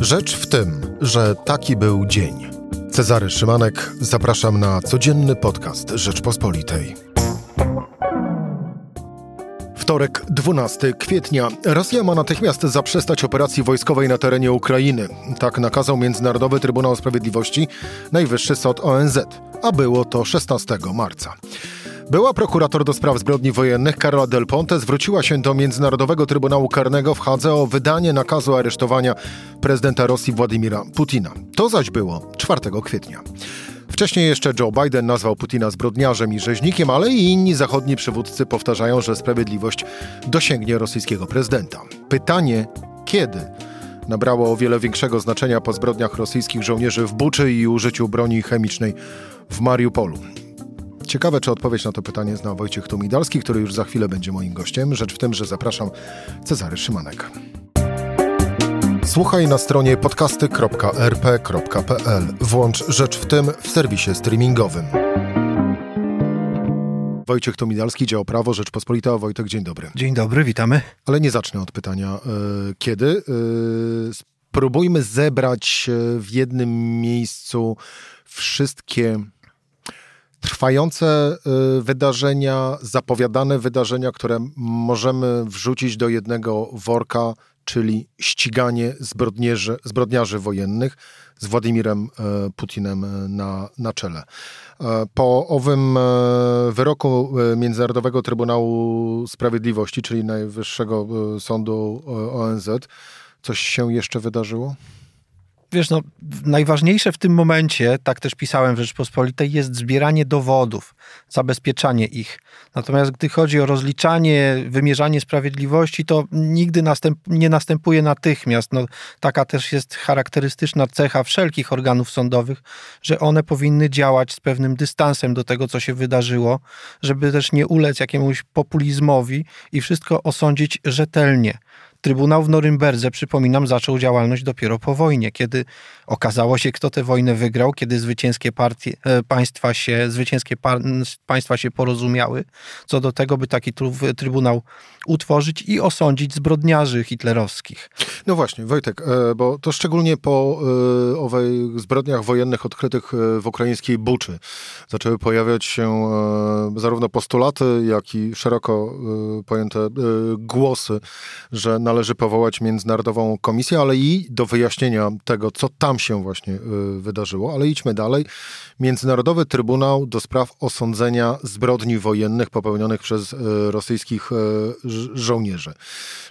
Rzecz w tym, że taki był dzień. Cezary Szymanek, zapraszam na codzienny podcast Rzeczpospolitej. Wtorek, 12 kwietnia. Rosja ma natychmiast zaprzestać operacji wojskowej na terenie Ukrainy. Tak nakazał Międzynarodowy Trybunał Sprawiedliwości, Najwyższy Sąd ONZ, a było to 16 marca. Była prokurator do spraw zbrodni wojennych Karola Del Ponte zwróciła się do Międzynarodowego Trybunału Karnego w Hadze o wydanie nakazu aresztowania prezydenta Rosji Władimira Putina. To zaś było 4 kwietnia. Wcześniej jeszcze Joe Biden nazwał Putina zbrodniarzem i rzeźnikiem, ale i inni zachodni przywódcy powtarzają, że sprawiedliwość dosięgnie rosyjskiego prezydenta. Pytanie, kiedy? Nabrało o wiele większego znaczenia po zbrodniach rosyjskich żołnierzy w Buczy i użyciu broni chemicznej w Mariupolu. Ciekawe, czy odpowiedź na to pytanie zna Wojciech Tumidalski, który już za chwilę będzie moim gościem. Rzecz w tym, że zapraszam Cezary Szymanek. Słuchaj na stronie podcasty.rp.pl. Włącz Rzecz w tym w serwisie streamingowym. Wojciech Tomidalski, dział Prawo, Rzeczpospolita. Wojtek, dzień dobry. Dzień dobry, witamy. Ale nie zacznę od pytania y, kiedy. Y, spróbujmy zebrać w jednym miejscu wszystkie trwające y, wydarzenia, zapowiadane wydarzenia, które możemy wrzucić do jednego worka, czyli ściganie zbrodniarzy, zbrodniarzy wojennych z Władimirem y, Putinem y, na, na czele. Po owym wyroku Międzynarodowego Trybunału Sprawiedliwości, czyli Najwyższego Sądu ONZ, coś się jeszcze wydarzyło? Wiesz, no, najważniejsze w tym momencie, tak też pisałem w Rzeczpospolitej, jest zbieranie dowodów, zabezpieczanie ich. Natomiast gdy chodzi o rozliczanie, wymierzanie sprawiedliwości, to nigdy następ, nie następuje natychmiast. No, taka też jest charakterystyczna cecha wszelkich organów sądowych, że one powinny działać z pewnym dystansem do tego, co się wydarzyło, żeby też nie ulec jakiemuś populizmowi i wszystko osądzić rzetelnie. Trybunał w Norymberdze, przypominam, zaczął działalność dopiero po wojnie, kiedy okazało się, kto tę wojnę wygrał, kiedy zwycięskie partie, e, państwa, się, zwycięskie państwa się porozumiały co do tego, by taki trybunał utworzyć i osądzić zbrodniarzy hitlerowskich. No właśnie, Wojtek, e, bo to szczególnie po e, owej zbrodniach wojennych odkrytych w ukraińskiej Buczy zaczęły pojawiać się zarówno postulaty, jak i szeroko pojęte głosy, że należy powołać międzynarodową komisję, ale i do wyjaśnienia tego, co tam się właśnie y, wydarzyło. Ale idźmy dalej. Międzynarodowy Trybunał do spraw osądzenia zbrodni wojennych popełnionych przez y, rosyjskich y, żołnierzy.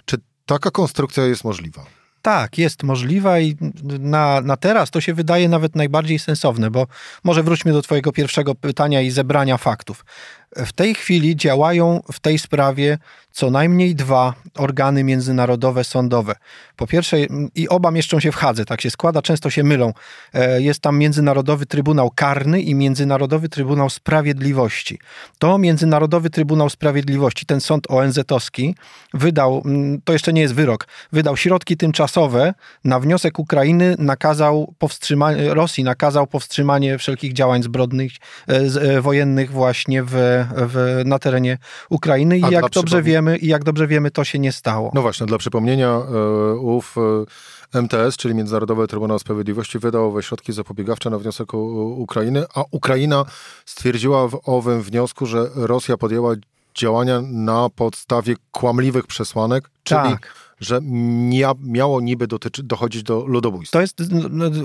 Czy taka konstrukcja jest możliwa? Tak, jest możliwa i na, na teraz to się wydaje nawet najbardziej sensowne, bo może wróćmy do Twojego pierwszego pytania i zebrania faktów. W tej chwili działają w tej sprawie co najmniej dwa organy międzynarodowe sądowe. Po pierwsze, i oba mieszczą się w Hadze, tak się składa, często się mylą. E, jest tam Międzynarodowy Trybunał Karny i Międzynarodowy Trybunał Sprawiedliwości. To Międzynarodowy Trybunał Sprawiedliwości, ten sąd ONZ-owski, wydał, to jeszcze nie jest wyrok, wydał środki tymczasowe na wniosek Ukrainy, nakazał powstrzymanie, Rosji nakazał powstrzymanie wszelkich działań zbrodnych, e, e, wojennych właśnie w w, na terenie Ukrainy i A jak dobrze wiemy, i jak dobrze wiemy, to się nie stało. No właśnie, dla przypomnienia, e, ów e, MTS, czyli Międzynarodowy Trybunał Sprawiedliwości, wydał owe środki zapobiegawcze na wniosek Ukrainy, a Ukraina stwierdziła w owym wniosku, że Rosja podjęła działania na podstawie kłamliwych przesłanek, czyli tak że mia, miało niby dotyczy, dochodzić do ludobójstwa. To jest,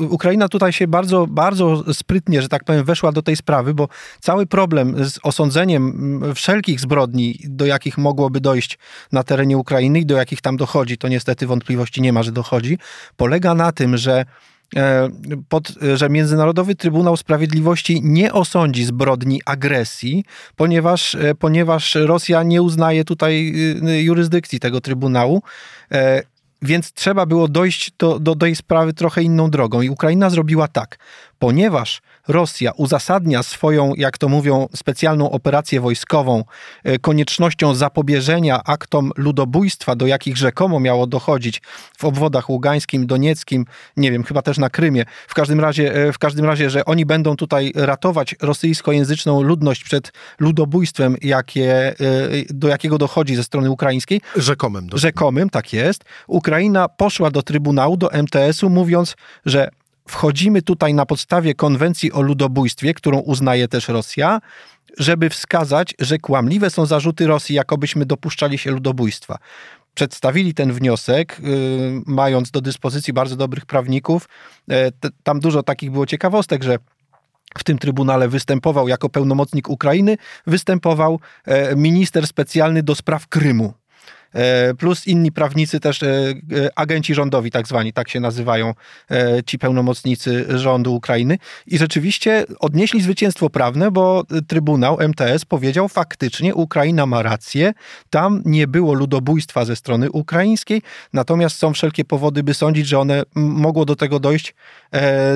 Ukraina tutaj się bardzo, bardzo sprytnie, że tak powiem, weszła do tej sprawy, bo cały problem z osądzeniem wszelkich zbrodni, do jakich mogłoby dojść na terenie Ukrainy i do jakich tam dochodzi, to niestety wątpliwości nie ma, że dochodzi, polega na tym, że pod, że Międzynarodowy Trybunał Sprawiedliwości nie osądzi zbrodni agresji, ponieważ, e, ponieważ Rosja nie uznaje tutaj e, jurysdykcji tego Trybunału. Więc trzeba było dojść do, do tej sprawy trochę inną drogą. I Ukraina zrobiła tak ponieważ Rosja uzasadnia swoją, jak to mówią, specjalną operację wojskową e, koniecznością zapobieżenia aktom ludobójstwa, do jakich rzekomo miało dochodzić w obwodach ługańskim, donieckim, nie wiem, chyba też na Krymie. W każdym razie, e, w każdym razie że oni będą tutaj ratować rosyjskojęzyczną ludność przed ludobójstwem, jakie, e, do jakiego dochodzi ze strony ukraińskiej. Rzekomym. Rzekomym, tak jest. Ukra Ukraina poszła do Trybunału, do MTS-u, mówiąc, że wchodzimy tutaj na podstawie konwencji o ludobójstwie, którą uznaje też Rosja, żeby wskazać, że kłamliwe są zarzuty Rosji, jakobyśmy dopuszczali się ludobójstwa. Przedstawili ten wniosek, yy, mając do dyspozycji bardzo dobrych prawników. Yy, tam dużo takich było ciekawostek, że w tym trybunale występował jako pełnomocnik Ukrainy, występował yy, minister specjalny do spraw Krymu. E, plus inni prawnicy też, e, e, agenci rządowi tak zwani, tak się nazywają ci pełnomocnicy rządu Ukrainy. I rzeczywiście odnieśli zwycięstwo prawne, bo Trybunał MTS powiedział faktycznie Ukraina ma rację, tam nie było ludobójstwa ze strony ukraińskiej, natomiast są wszelkie powody, by sądzić, że one mogło do tego dojść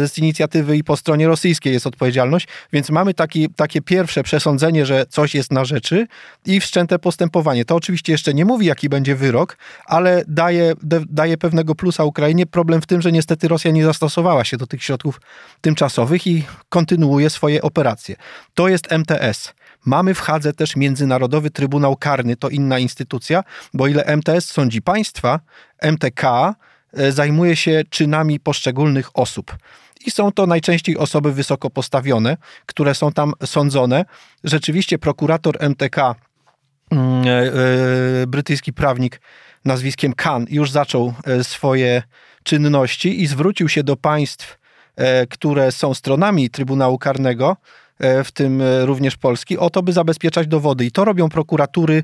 z inicjatywy i po stronie rosyjskiej jest odpowiedzialność, więc mamy taki, takie pierwsze przesądzenie, że coś jest na rzeczy i wszczęte postępowanie. To oczywiście jeszcze nie mówi, jaki będzie wyrok, ale daje, daje pewnego plusa Ukrainie. Problem w tym, że niestety Rosja nie zastosowała się do tych środków tymczasowych i kontynuuje swoje operacje. To jest MTS. Mamy w Hadze też Międzynarodowy Trybunał Karny, to inna instytucja, bo ile MTS sądzi państwa, MTK e, zajmuje się czynami poszczególnych osób. I są to najczęściej osoby wysoko postawione, które są tam sądzone. Rzeczywiście prokurator MTK brytyjski prawnik nazwiskiem Khan już zaczął e, swoje czynności i zwrócił się do państw, które są stronami Trybunału Karnego, w tym również Polski, o to, by zabezpieczać dowody. I to robią prokuratury E,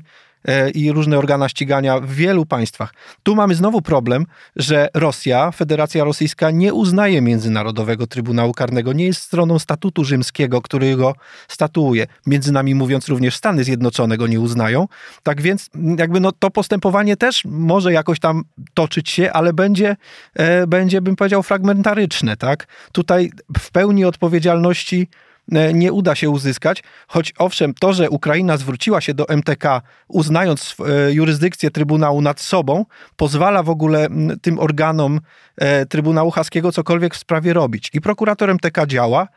i różne organa ścigania w wielu państwach. Tu mamy znowu problem, że Rosja, Federacja Rosyjska nie uznaje Międzynarodowego Trybunału Karnego, nie jest stroną statutu rzymskiego, który go statuuje. Między nami mówiąc, również Stany Zjednoczone go nie uznają. Tak więc jakby no, to postępowanie też może jakoś tam toczyć się, ale będzie, e, będzie bym powiedział, fragmentaryczne. Tak? Tutaj w pełni odpowiedzialności E, nie uda się uzyskać, choć owszem, to, że Ukraina zwróciła się do MTK, uznając e, jurysdykcję Trybunału nad sobą, pozwala w ogóle tym organom e, Trybunału Haskiego cokolwiek w sprawie robić. I prokurator MTK działa,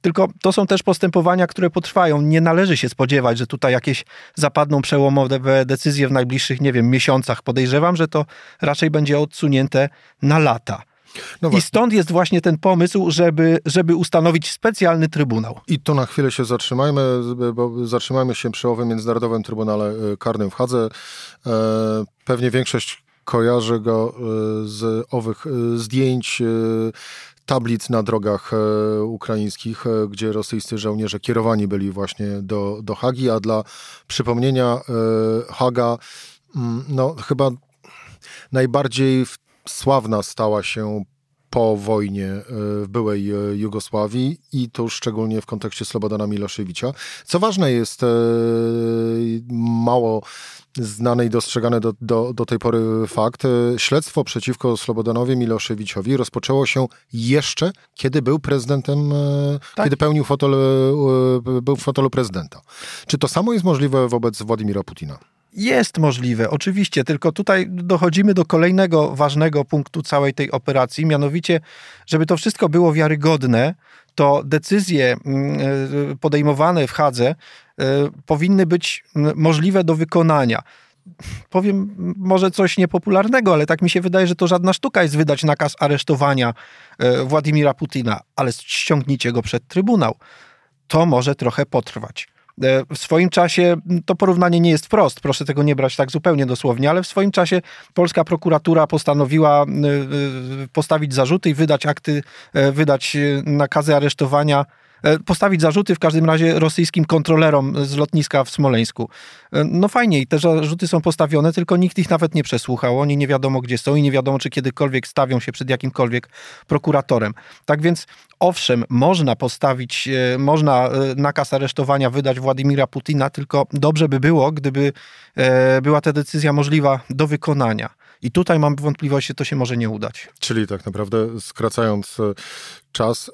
tylko to są też postępowania, które potrwają. Nie należy się spodziewać, że tutaj jakieś zapadną przełomowe decyzje w najbliższych, nie wiem, miesiącach. Podejrzewam, że to raczej będzie odsunięte na lata. No I stąd jest właśnie ten pomysł, żeby, żeby ustanowić specjalny trybunał. I tu na chwilę się zatrzymajmy, bo zatrzymajmy się przy owym Międzynarodowym Trybunale e, Karnym w Hadze. E, pewnie większość kojarzy go e, z owych zdjęć tablic na drogach ukraińskich, gdzie rosyjscy żołnierze kierowani byli właśnie do, do Hagi, a dla przypomnienia Haga, mm, no chyba najbardziej w sławna stała się po wojnie e, w byłej e, Jugosławii i to szczególnie w kontekście Slobodana Miloszewicza. Co ważne jest, e, mało znany i dostrzegany do, do, do tej pory fakt, śledztwo przeciwko Slobodanowi Miloszewiczowi rozpoczęło się jeszcze, kiedy był prezydentem, tak. kiedy pełnił fotel, był w fotelu prezydenta. Czy to samo jest możliwe wobec Władimira Putina? Jest możliwe, oczywiście, tylko tutaj dochodzimy do kolejnego ważnego punktu całej tej operacji, mianowicie, żeby to wszystko było wiarygodne, to decyzje mm, e, podejmowane w Hadze e, powinny być możliwe do wykonania. Powiem może coś niepopularnego, ale tak mi się wydaje, że to żadna sztuka jest wydać nakaz aresztowania e, Władimira Putina, ale ściągnijcie go przed Trybunał. To może trochę potrwać. E, w swoim czasie to porównanie nie jest wprost, proszę tego nie brać tak zupełnie dosłownie, ale w swoim czasie polska prokuratura postanowiła e, e, postawić zarzuty i wydać akty, wydać nakazy aresztowania postawić zarzuty w każdym razie rosyjskim kontrolerom z lotniska w Smoleńsku. E, no fajnie te zarzuty są postawione, tylko nikt ich nawet nie przesłuchał. Oni nie wiadomo gdzie są i nie wiadomo, czy kiedykolwiek stawią się przed jakimkolwiek prokuratorem. Tak więc owszem, można postawić, e, można nakaz aresztowania wydać Władimira Putina, tylko dobrze by było, gdyby była ta decyzja możliwa do wykonania. I tutaj mam wątpliwości, że to się może nie udać. Czyli tak naprawdę skracając e, czas, e,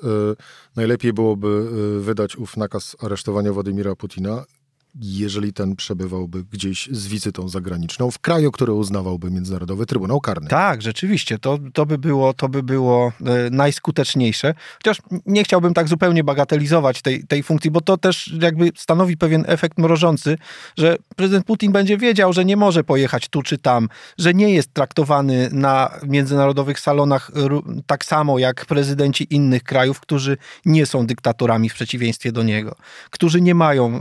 najlepiej byłoby e, wydać ów nakaz aresztowania Władimira Putina jeżeli ten przebywałby gdzieś z wizytą zagraniczną w kraju, który uznawałby Międzynarodowy Trybunał Karny. Tak, rzeczywiście, to, to, by, było, to by było e, najskuteczniejsze. Chociaż nie chciałbym tak zupełnie bagatelizować tej, tej funkcji, bo to też jakby stanowi pewien efekt mrożący, że prezydent Putin będzie wiedział, że nie może pojechać tu czy tam, że nie jest traktowany na międzynarodowych salonach tak samo jak prezydenci innych krajów, którzy nie są dyktatorami w przeciwieństwie do niego, którzy nie mają e,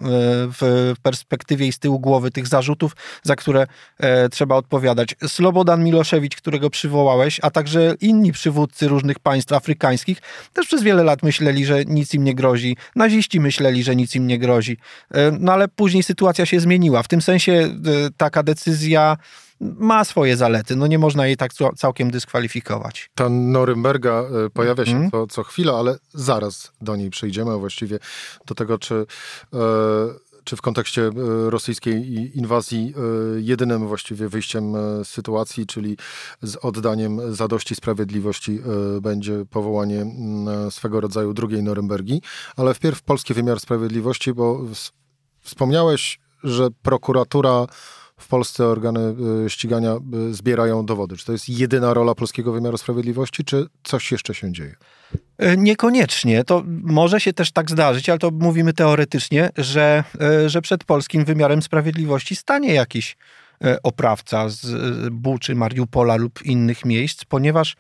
w perspektywie i z tyłu głowy tych zarzutów, za które e, trzeba odpowiadać. Slobodan Miloszewicz, którego przywołałeś, a także inni przywódcy różnych państw afrykańskich też przez wiele lat myśleli, że nic im nie grozi. Naziści myśleli, że nic im nie grozi. E, no ale później sytuacja się zmieniła. W tym sensie taka decyzja ma swoje zalety. No nie można jej tak całkiem dyskwalifikować. Ta Norymberga e, pojawia się mm. co, co chwilę, ale zaraz do niej przejdziemy, a właściwie do tego, czy, e, czy w kontekście e, rosyjskiej inwazji jedynym właściwie wyjściem z sytuacji, czyli z oddaniem zadości sprawiedliwości będzie powołanie swego rodzaju drugiej Norymbergi, ale wpierw polski wymiar sprawiedliwości, bo wspomniałeś, że prokuratura w Polsce organy y, ścigania y, zbierają dowody. Czy to jest jedyna rola polskiego wymiaru sprawiedliwości, czy coś jeszcze się dzieje? E, niekoniecznie. To może się też tak zdarzyć, ale to mówimy teoretycznie, że, e, że przed polskim wymiarem sprawiedliwości stanie jakiś e, oprawca z Buczy, Mariupola lub innych miejsc, ponieważ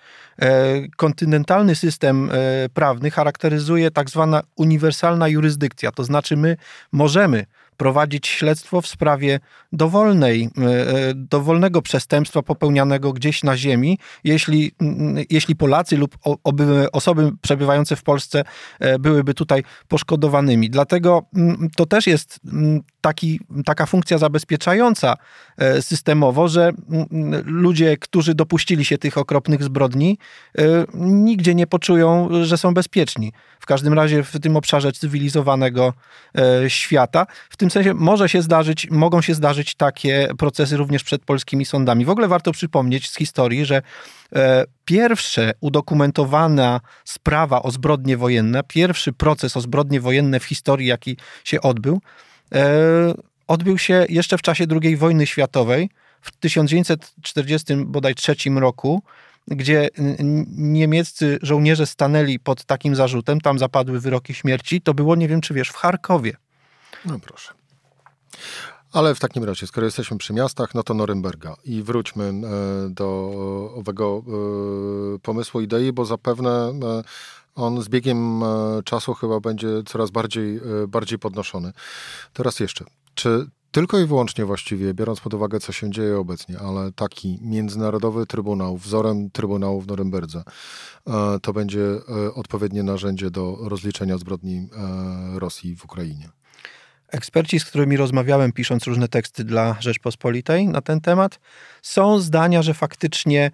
kontynentalny system prawny charakteryzuje tak zwana uniwersalna jurysdykcja, to znaczy my możemy prowadzić śledztwo w sprawie dowolnej, e, e, dowolnego przestępstwa popełnianego gdzieś na ziemi, jeśli, jeśli Polacy lub osoby przebywające w Polsce e, byłyby tutaj poszkodowanymi. Dlatego to też jest taki, taka funkcja zabezpieczająca systemowo, że ludzie, którzy dopuścili się tych okropnych zbrodni, nigdzie nie poczują, że są bezpieczni. W każdym razie w tym obszarze cywilizowanego świata. W tym sensie może się zdarzyć, mogą się zdarzyć takie procesy również przed polskimi sądami. W ogóle warto przypomnieć z historii, że e, pierwsze udokumentowana sprawa o zbrodnie wojenne, pierwszy proces o zbrodnie wojenne w historii, jaki się odbył, e, odbył się jeszcze w czasie II wojny światowej w 1943 roku, gdzie niemieccy żołnierze stanęli pod takim zarzutem, tam zapadły wyroki śmierci, to było, nie wiem czy wiesz, w Charkowie. No proszę. Ale w takim razie, skoro jesteśmy przy miastach, no to Norymberga i wróćmy e, do owego e, pomysłu, idei, bo zapewne e, on z biegiem czasu chyba będzie coraz bardziej, bardziej podnoszony. Teraz jeszcze, czy tylko i wyłącznie właściwie, biorąc pod uwagę, co się dzieje obecnie, ale taki międzynarodowy trybunał, wzorem trybunału w Norymberdze, to będzie odpowiednie narzędzie do rozliczenia zbrodni Rosji w Ukrainie? Eksperci, z którymi rozmawiałem, pisząc różne teksty dla Rzeczpospolitej na ten temat, są zdania, że faktycznie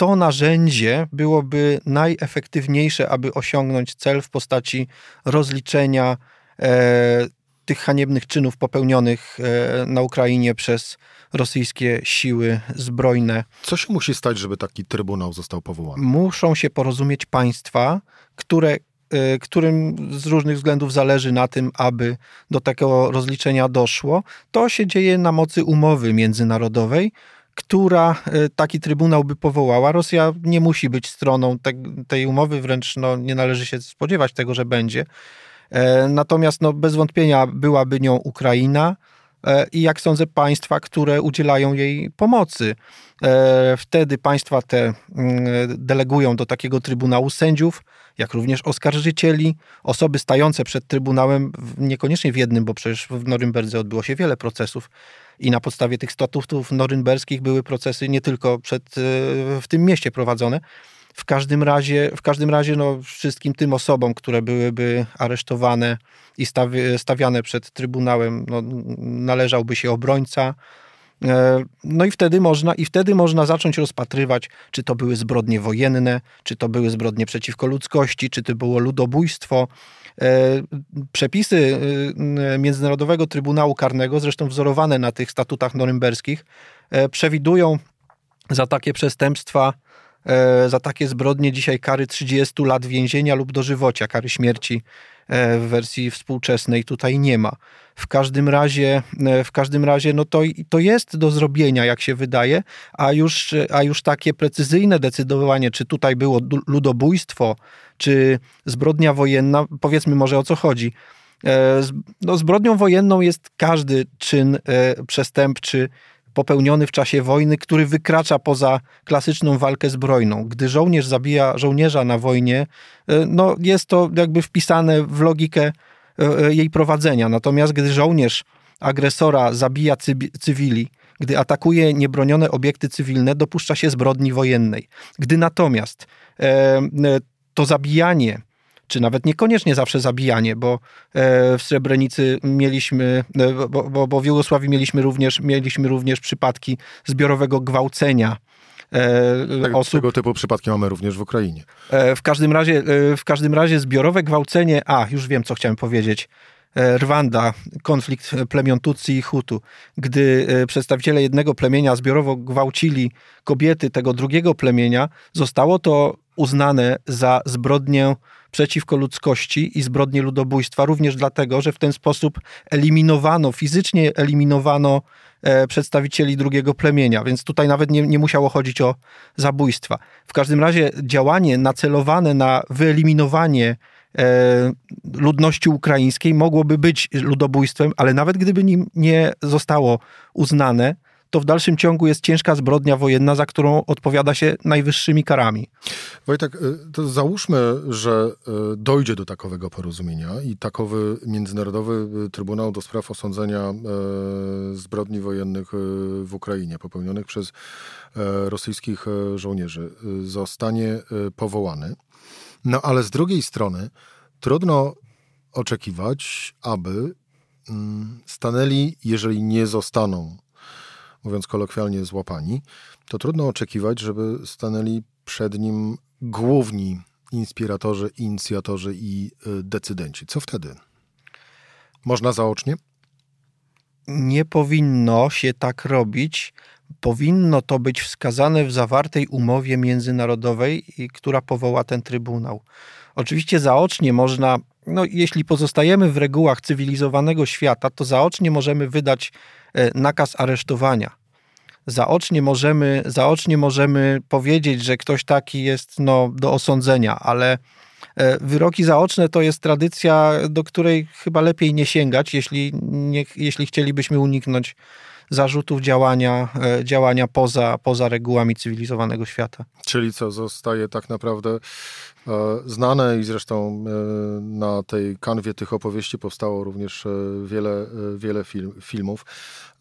to narzędzie byłoby najefektywniejsze, aby osiągnąć cel w postaci rozliczenia e, tych haniebnych czynów popełnionych e, na Ukrainie przez rosyjskie siły zbrojne. Co się musi stać, żeby taki trybunał został powołany? Muszą się porozumieć państwa, które Y, którym z różnych względów zależy na tym, aby do takiego rozliczenia doszło, to się dzieje na mocy umowy międzynarodowej, która y, taki trybunał by powołała. Rosja nie musi być stroną te, tej umowy, wręcz no, nie należy się spodziewać tego, że będzie. E, natomiast no, bez wątpienia byłaby nią Ukraina i jak sądzę państwa, które udzielają jej pomocy. E, wtedy państwa te mm, delegują do takiego trybunału sędziów, jak również oskarżycieli, osoby stające przed Trybunałem, niekoniecznie w jednym, bo przecież w Norymberdze odbyło się wiele procesów i na podstawie tych statutów norymberskich były procesy nie tylko przed, e, w tym mieście prowadzone. W każdym razie, w każdym razie no, wszystkim tym osobom, które byłyby aresztowane i stawiane przed Trybunałem, no, należałby się obrońca, E, no i wtedy można, i wtedy można zacząć rozpatrywać, czy to były zbrodnie wojenne, czy to były zbrodnie przeciwko ludzkości, czy to było ludobójstwo. E, przepisy e, Międzynarodowego Trybunału Karnego, zresztą wzorowane na tych statutach norymberskich, przewidują za takie przestępstwa za takie zbrodnie dzisiaj kary 30 lat więzienia lub dożywocia, kary śmierci w wersji współczesnej tutaj nie ma. W każdym razie, w każdym razie no to, to jest do zrobienia, jak się wydaje, a już, a już takie precyzyjne decydowanie, czy tutaj było ludobójstwo, czy zbrodnia wojenna, powiedzmy może o co chodzi. E, no, zbrodnią wojenną jest każdy czyn e, przestępczy popełniony w czasie wojny, który wykracza poza klasyczną walkę zbrojną. Gdy żołnierz zabija żołnierza na wojnie, e, no jest to jakby wpisane w logikę jej prowadzenia. Natomiast gdy żołnierz agresora zabija cywili, gdy atakuje niebronione obiekty cywilne, dopuszcza się zbrodni wojennej. Gdy natomiast to zabijanie czy nawet niekoniecznie zawsze zabijanie, bo e, w Srebrenicy mieliśmy, e, bo, bo, bo w Jugosławii mieliśmy również, mieliśmy również przypadki zbiorowego gwałcenia e, tak, osób. Tego typu przypadki mamy również w Ukrainie. W każdym razie, w każdym razie zbiorowe gwałcenie, a już wiem, co chciałem powiedzieć. Rwanda, konflikt plemion Tutsi i Hutu, gdy przedstawiciele jednego plemienia zbiorowo gwałcili kobiety tego drugiego plemienia, zostało to uznane za zbrodnię przeciwko ludzkości i zbrodnie ludobójstwa, również dlatego, że w ten sposób eliminowano, fizycznie eliminowano e, przedstawicieli drugiego plemienia, więc tutaj nawet nie, nie musiało chodzić o zabójstwa. W każdym razie działanie nacelowane na wyeliminowanie e, ludności ukraińskiej mogłoby być ludobójstwem, ale nawet gdyby nim nie zostało uznane, to w dalszym ciągu jest ciężka zbrodnia wojenna, za którą odpowiada się najwyższymi karami. Wojtek, y, to załóżmy, że y, dojdzie do takowego porozumienia i takowy Międzynarodowy y, Trybunał do Spraw Osądzenia Zbrodni Wojennych w Ukrainie popełnionych przez rosyjskich żołnierzy zostanie powołany. No ale z drugiej strony trudno oczekiwać, aby mm, stanęli, jeżeli nie zostaną mówiąc kolokwialnie, złapani, to trudno oczekiwać, żeby stanęli przed nim główni inspiratorzy, inicjatorzy i y, decydenci. Co wtedy? Można zaocznie? Nie powinno się tak robić. Powinno to być wskazane w zawartej umowie międzynarodowej, która powoła ten trybunał. Oczywiście zaocznie można, no, jeśli pozostajemy w regułach cywilizowanego świata, to zaocznie możemy wydać nakaz aresztowania. Zaocznie możemy, zaocznie możemy powiedzieć, że ktoś taki jest no, do osądzenia, ale e, wyroki zaoczne to jest tradycja, do której chyba lepiej nie sięgać, jeśli, nie, jeśli chcielibyśmy uniknąć zarzutów działania, e, działania poza, poza regułami cywilizowanego świata. Czyli co, zostaje tak naprawdę znane i zresztą na tej kanwie tych opowieści powstało również wiele, wiele film, filmów.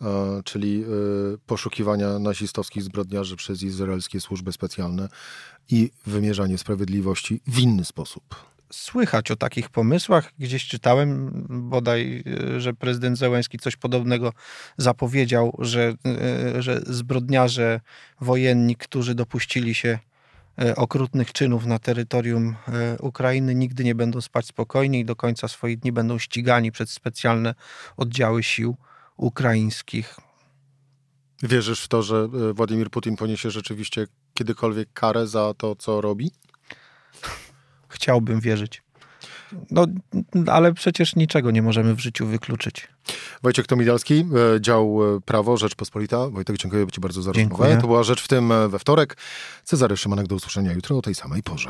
E, czyli e, poszukiwania nazistowskich zbrodniarzy przez izraelskie służby specjalne i wymierzanie sprawiedliwości w inny sposób. Słychać o takich pomysłach. Gdzieś czytałem bodaj, e, że prezydent Zełenski coś podobnego zapowiedział, że, że zbrodniarze wojenni, którzy dopuścili się okrutnych czynów na terytorium Ukrainy, nigdy nie będą spać spokojnie i do końca swoich dni będą ścigani przez specjalne oddziały sił ukraińskich. Wierzysz w to, że e, Władimir Putin poniesie rzeczywiście kiedykolwiek karę za to, co robi? Chciałbym wierzyć. No, ale przecież niczego nie możemy w życiu wykluczyć. Wojciech Tomidalski, e, dział e, Prawo, Rzeczpospolita. Wojtek, dziękuję Ci bardzo za rozmowę. To była Rzecz w tym we wtorek. Cezary Szymanek do usłyszenia jutro o tej samej porze.